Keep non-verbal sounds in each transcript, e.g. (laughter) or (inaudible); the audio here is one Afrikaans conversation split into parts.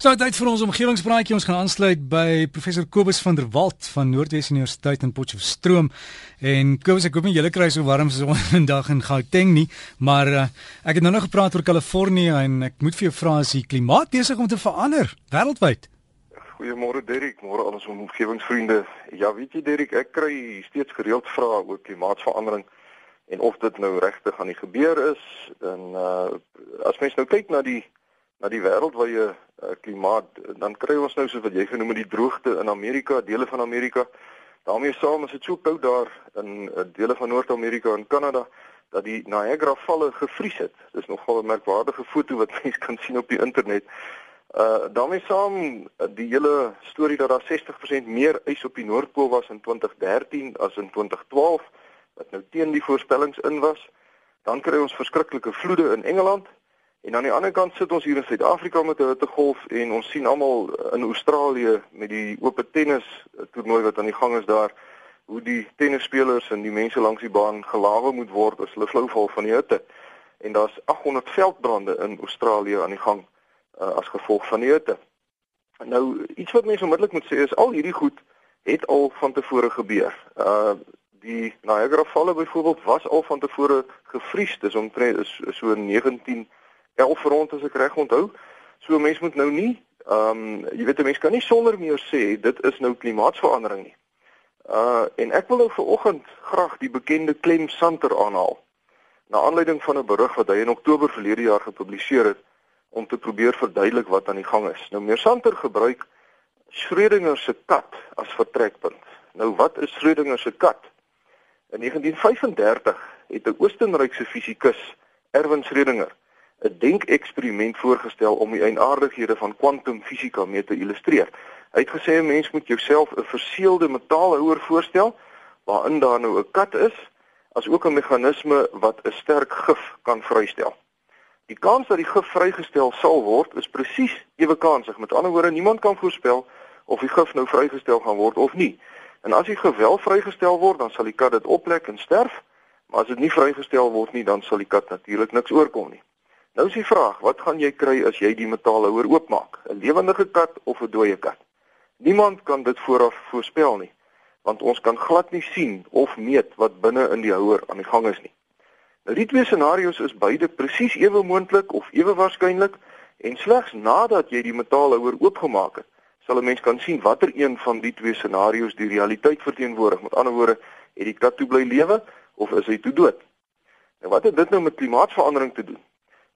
So tyd vir ons omgewingspraatjie. Ons gaan aansluit by professor Kobus van der Walt van Noordwes Universiteit in Potchefstroom. En Kobus, ek hoop nie julle kry so warm so 'n dag in Gauteng nie, maar uh, ek het nou nog gepraat oor Kalifornië en ek moet vir jou vra as die klimaat besig om te verander wêreldwyd. Goeiemôre Derek, môre al ons omgewingsvriende. Ja, weet jy Derek, ek kry steeds gereeld vrae oor klimaatsverandering en of dit nou regtig aan die gebeur is. En uh as mens nou kyk na die na die wêreldwye uh, klimaat, dan kry ons nou so wat jy genoem het die droogte in Amerika, dele van Amerika. daarmee saam is dit so koud daar in uh, dele van Noord-Amerika en Kanada dat die Niagara valle gevries het. Dis nogal 'n merkwaardige foto wat (laughs) mense kan sien op die internet. Uh daarmee saam die hele storie dat daar 60% meer ys op die Noordpool was in 2013 as in 2012 wat nou teen die voorspellings in was. Dan kry ons verskriklike vloede in Engeland En aan die ander kant sit ons hier in Suid-Afrika met 'n hittegolf en ons sien almal in Australië met die oop tennis toernooi wat aan die gang is daar hoe die tennisspelers en die mense langs die baan gelawe moet word as hulle flou val van die hitte. En daar's 800 veldbrande in Australië aan die gang uh, as gevolg van die hitte. Nou iets wat mense onmiddellik moet sê is al hierdie goed het al van tevore gebeur. Uh die Niagara valle byvoorbeeld was al van tevore gevries. Dis omtrent so 19 11 rond as ek reg onthou. So mense moet nou nie ehm um, jy weet 'n mens kan nie sonder meer sê dit is nou klimaatsverandering nie. Uh en ek wil nou vir oggend graag die bekende Clem Santer aanhaal. Na aanleiding van 'n berig wat hy in Oktober verlede jaar gepubliseer het om te probeer verduidelik wat aan die gang is. Nou meneer Santer gebruik Schrödinger se kat as vertrekpunt. Nou wat is Schrödinger se kat? In 1935 het 'n Oostenrykse fisikus, Erwin Schrödinger, 'n denkeksperiment voorgestel om die eienaardighede van kwantumfisika mee te illustreer. Hy het gesê 'n mens moet jouself 'n verseelde metaalhouer voorstel waarin daar nou 'n kat is, as ook 'n meganisme wat 'n sterk gif kan vrystel. Die kans dat die gif vrygestel sal word is presies ewe kansig. Met ander woorde, niemand kan voorspel of die gif nou vrygestel gaan word of nie. En as die gif wel vrygestel word, dan sal die kat dit oplek en sterf, maar as dit nie vrygestel word nie, dan sal die kat natuurlik niks oorkom nie. Nou is die vraag, wat gaan jy kry as jy die metaalhouer oopmaak? 'n Lewendige kat of 'n dooie kat? Niemand kan dit vooraf voorspel nie, want ons kan glad nie sien of meet wat binne in die houer aan die gang is nie. Nou die twee scenario's is beide presies ewe moontlik of ewe waarskynlik en slegs nadat jy die metaalhouer oopgemaak het, sal 'n mens kan sien watter een van die twee scenario's die realiteit verteenwoordig. Met ander woorde, het die kat toe bly lewe of is hy toe dood? Nou wat het dit nou met klimaatsverandering te doen?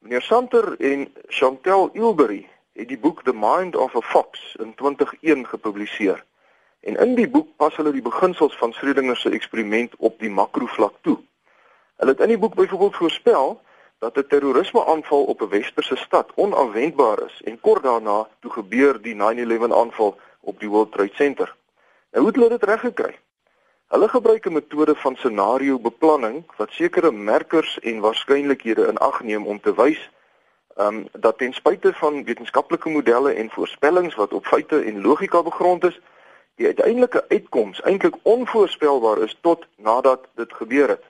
Meneer Santer en Chantel Ilbery het die boek The Mind of a Fox in 2001 gepubliseer. En in die boek pas hulle die beginsels van Schrödinger se eksperiment op die makrovlak toe. Hulle het in die boek byvoorbeeld voorspel dat 'n terrorisme-aanval op 'n westerse stad onafwendbaar is en kort daarna toe gebeur die 9/11 aanval op die World Trade Center. Nou hoe het hulle dit reg gekry? Hulle gebruik 'n metode van scenario beplanning wat sekere merkers en waarskynlikhede in ag neem om te wys um, dat ten spyte van wetenskaplike modelle en voorspellings wat op feite en logika gegrond is, die uiteindelike uitkoms eintlik onvoorspelbaar is tot nadat dit gebeur het.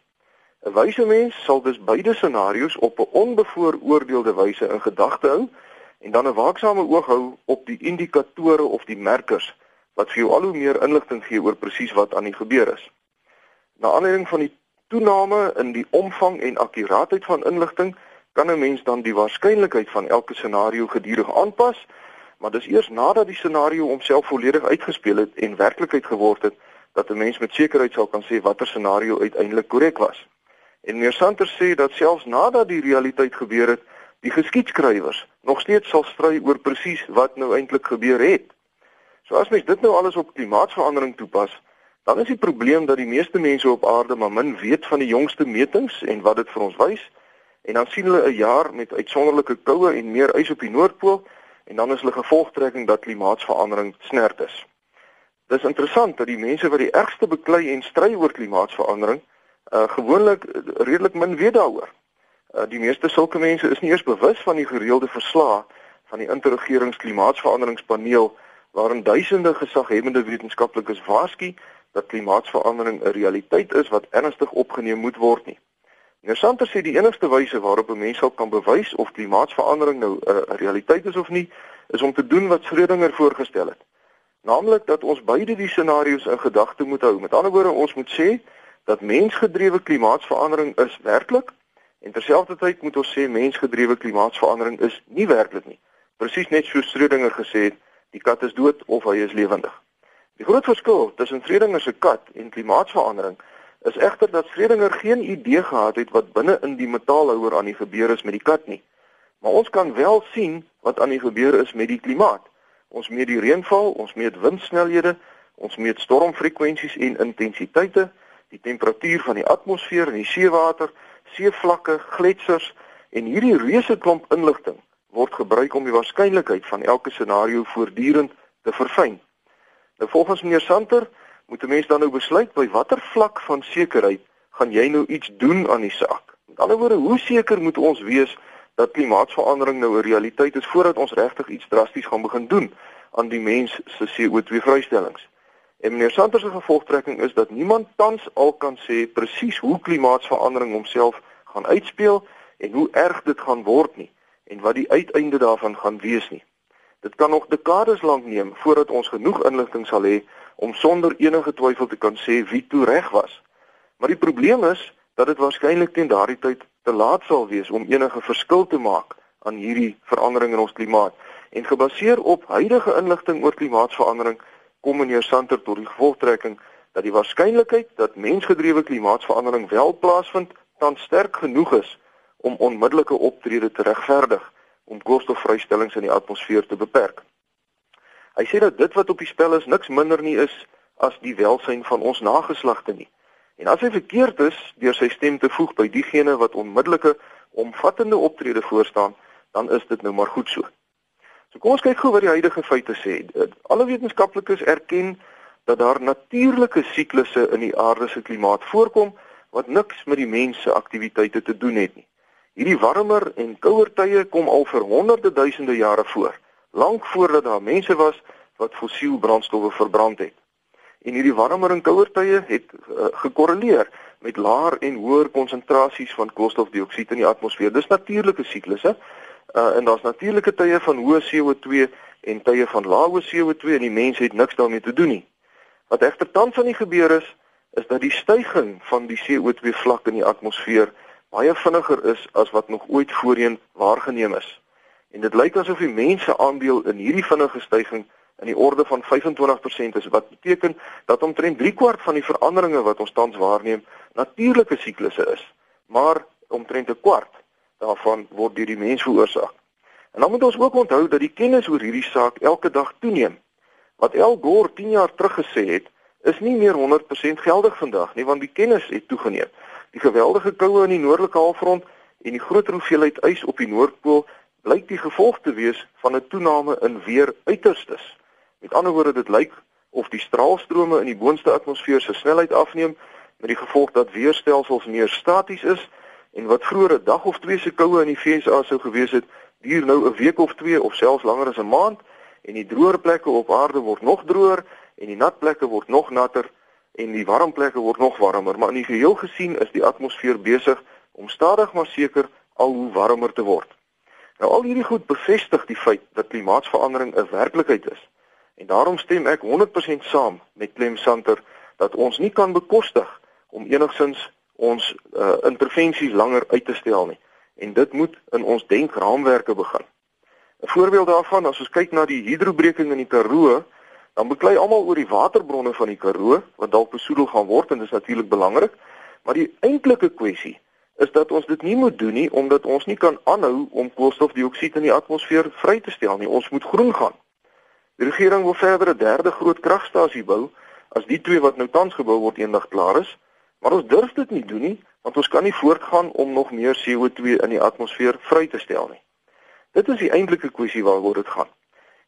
'n Wyse mens sal dus beide scenario's op 'n onbevooroordeelde wyse in gedagte hou en dan 'n waaksame oog hou op die indikatore of die merkers wat vir jou al hoe meer inligting gee oor presies wat aan die gebeur is. Na aanleiding van die toename in die omvang en akkuraatheid van inligting, kan 'n mens dan die waarskynlikheid van elke scenario gedurig aanpas, maar dis eers nadat die scenario homself volledig uitgespeel het en werklikheid geword het, dat 'n mens met sekerheid sal kan sê watter scenario uiteindelik korrek was. En meer santer sê dat selfs nadat die realiteit gebeur het, die geskiedskrywers nog steeds sal stry oor presies wat nou eintlik gebeur het. So as mens dit nou alles op klimaatsverandering toepas, dan is die probleem dat die meeste mense op aarde maar min weet van die jongste metings en wat dit vir ons wys. En dan sien hulle 'n jaar met uitsonderlike koue en meer ys op die noordpool en dan is hulle gevolgtrekking dat klimaatsverandering snert is. Dis interessant dat die mense wat die ergste beklei en stry oor klimaatsverandering, uh gewoonlik redelik min weet daaroor. Uh die meeste sulke mense is nie eers bewus van die gereelde verslae van die interregerings klimaatsveranderingspaneel waarin duisende gesaghebende wetenskaplikes waarsku dat klimaatsverandering 'n realiteit is wat ernstig opgeneem moet word nie. Interessant is sê die enigste wyse waarop 'n mens sal kan bewys of klimaatsverandering nou 'n uh, realiteit is of nie, is om te doen wat Schrödinger voorgestel het. Naamlik dat ons beide die scenario's in gedagte moet hou. Met ander woorde, ons moet sê dat mensgedrewe klimaatsverandering is werklik en terselfdertyd moet ons sê mensgedrewe klimaatsverandering is nie werklik nie. Presies net so Schrödinger gesê het, die kat is dood of hy is lewendig. Die groot verskil tussen Schrödinger se kat en klimaatsverandering is egter dat Schrödinger geen idee gehad het wat binne in die metaalhouer aan die gebeur is met die kat nie. Maar ons kan wel sien wat aan die gebeur is met die klimaat. Ons meet die reënval, ons meet windsnelhede, ons meet stormfrekwensies en intensiteite, die temperatuur van die atmosfeer en die seewater, seevlakke, gletsers en hierdie reuse klomp inligting word gebruik om die waarskynlikheid van elke scenario voortdurend te verfyn. Nou volgens meneer Santer moet 'n mens dan nou besluit by watter vlak van sekerheid gaan jy nou iets doen aan die saak. Met ander woorde, hoe seker moet ons wees dat klimaatsverandering nou 'n realiteit is voordat ons regtig iets drasties gaan begin doen aan die mens se CO2 vrystellings? En meneer Santer se gevolgtrekking is dat niemand tans al kan sê presies hoe klimaatsverandering homself gaan uitspeel en hoe erg dit gaan word nie en wat die uiteinde daarvan gaan wees nie. Dit kan nog dekades lank neem voordat ons genoeg inligting sal hê om sonder enige twyfel te kan sê wie toe reg was. Maar die probleem is dat dit waarskynlik teen daardie tyd te laat sal wees om enige verskil te maak aan hierdie verandering in ons klimaat. En gebaseer op huidige inligting oor klimaatsverandering kom meneer Santer tot die gevolgtrekking dat die waarskynlikheid dat mensgedrewe klimaatsverandering wel plaasvind, tans sterk genoeg is om onmiddellike optrede te regverdig om koolstofvrystellings in die atmosfeer te beperk. Hy sê dat dit wat op die spel is niks minder nie is as die welsyn van ons nageslagte nie. En as hy verkeerd is deur sy stem te voeg by diegene wat onmiddellike omvattende optrede voorstaan, dan is dit nou maar goed so. So kom ons kyk gou wat die huidige feite sê. Alle wetenskaplikes erken dat daar natuurlike siklusse in die aarde se klimaat voorkom wat niks met die mens se aktiwiteite te doen het nie. Hierdie warmer en kouer tye kom al vir honderde duisende jare voor, lank voordat daar mense was wat fossiel brandstowwe verbrand het. En hierdie warmer en kouer tye het uh, gekorreleer met laer en hoër konsentrasies van koolstofdioksied in die atmosfeer. Dis natuurlike siklusse. Uh, en daar's natuurlike tye van hoë CO2 en tye van lae CO2 en die mens het niks daarmee te doen nie. Wat egter tans aan die gebeur is, is dat die stygings van die CO2 vlak in die atmosfeer baie vinniger is as wat nog ooit voorheen waargeneem is. En dit lyk asof die mense aandeel in hierdie vinnige stygings in die orde van 25% is wat beteken dat omtrent 3 kwart van die veranderinge wat ons tans waarneem natuurlike siklusse is. Maar omtrent 'n kwart daarvan word deur die mens veroorsaak. En dan moet ons ook onthou dat die kennis oor hierdie saak elke dag toeneem. Wat Al Gore 10 jaar terug gesê het, is nie meer 100% geldig vandag nie want die kennis het toegeneem. Die geweldige koue in die noordelike halfrond en die groot hoeveelheid ys op die noordpool blyk die gevolg te wees van 'n toename in weer uiterstes. Met ander woorde, dit lyk of die straalstrome in die boonste atmosfeer se snelheid afneem met die gevolg dat weerstelsels meer staties is en wat vroeër 'n dag of twee se koue in die VSA sou gewees het, duur nou 'n week of twee of selfs langer as 'n maand en die droër plekke op aarde word nog droër en die nat plekke word nog natter en die warm plekke word nog warmer, maar in die geheel gesien is die atmosfeer besig om stadig maar seker al hoe warmer te word. Nou al hierdie goed bevestig die feit dat klimaatsverandering 'n werklikheid is. En daarom stem ek 100% saam met Clem Santer dat ons nie kan bekostig om enigsins ons uh, intervensies langer uit te stel nie. En dit moet in ons denkraamwerke begin. 'n Voorbeeld daarvan, as ons kyk na die hidrobreking in die Karoo, dan beklei almal oor die waterbronne van die Karoo wat dalk besoedel gaan word en dit is natuurlik belangrik. Maar die eintlike kwessie is dat ons dit nie moet doen nie omdat ons nie kan aanhou om koolstofdioksied in die atmosfeer vry te stel nie. Ons moet groen gaan. Die regering wil verder 'n derde groot kragstasie bou as die twee wat nou tans gebou word eendag klaar is. Maar ons durf dit nie doen nie want ons kan nie voortgaan om nog meer CO2 in die atmosfeer vry te stel nie. Dit is die eintlike kwessie waaroor dit gaan.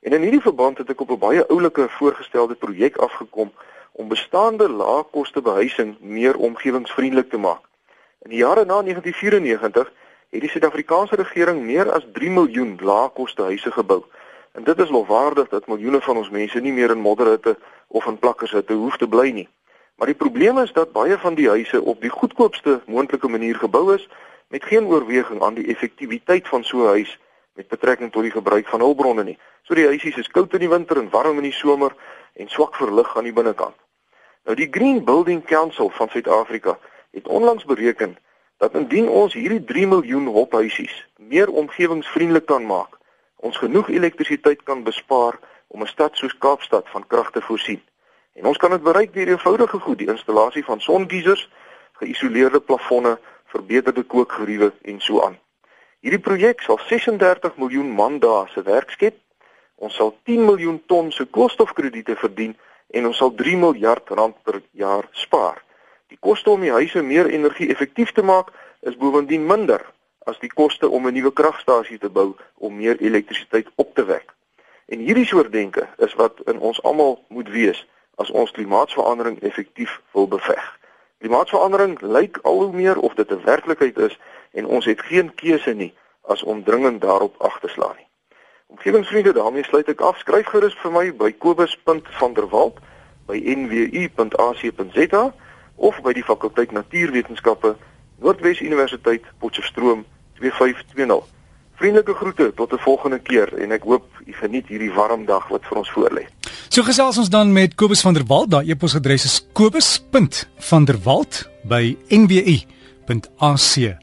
En in hierdie verband het ek op 'n baie oulike voorgestelde projek afgekom om bestaande laagkoste behuising meer omgewingsvriendelik te maak. In die jare na 1994 het die Suid-Afrikaanse regering meer as 3 miljoen laagkoste huise gebou. En dit is lofwaardig dat miljoene van ons mense nie meer in modderhitte of in plakkershitte hoef te bly nie. Maar die probleem is dat baie van die huise op die goedkoopste moontlike manier gebou is met geen oorweging aan die effektiwiteit van so 'n huis met betrekking tot die gebruik van hulpbronne nie. So die huisies is koud in die winter en warm in die somer en swak verlig aan die binnekant. Nou die Green Building Council van Suid-Afrika het onlangs bereken dat indien ons hierdie 3 miljoen hophuisies meer omgewingsvriendelik kan maak, ons genoeg elektrisiteit kan bespaar om 'n stad soos Kaapstad van krag te voorsien. En ons kan dit bereik deur eenvoudige goed, die installasie van songiesers, geïsoleerde plafonne, verbeterde kookgeriewe en so aan. Hierdie projek sal 36 miljoen mandae se werk skep. Ons sal 10 miljoen ton se koolstofkrediete verdien en ons sal 3 miljard rand per jaar spaar. Die koste om die huise meer energie-effektief te maak is bovendien minder as die koste om 'n nuwe kragstasie te bou om meer elektrisiteit op te wek. En hierdie soort denke is wat in ons almal moet wees as ons klimaatsverandering effektief wil beveg. Klimaatsverandering lyk al hoe meer of dit 'n werklikheid is en ons het geen keuse nie as om dringend daarop ag te slaan nie. Omgewingsvriende, daarmee sluit ek af. Skryf gerus vir my by kobus.vanderwalt by nwu.ac.za of by die fakulteit Natuurwetenskappe Noordwes Universiteit Potchefstroom 2520. Vriendelike groete tot 'n volgende keer en ek hoop u geniet hierdie warm dag wat vir ons voorlê. So gesels ons dan met Kobus van der Walt. Daai e-posadres is kobus.vanderwalt by nwu.ac.za.